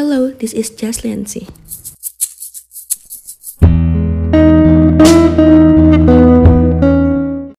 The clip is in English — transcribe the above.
Hello, this is Jess C.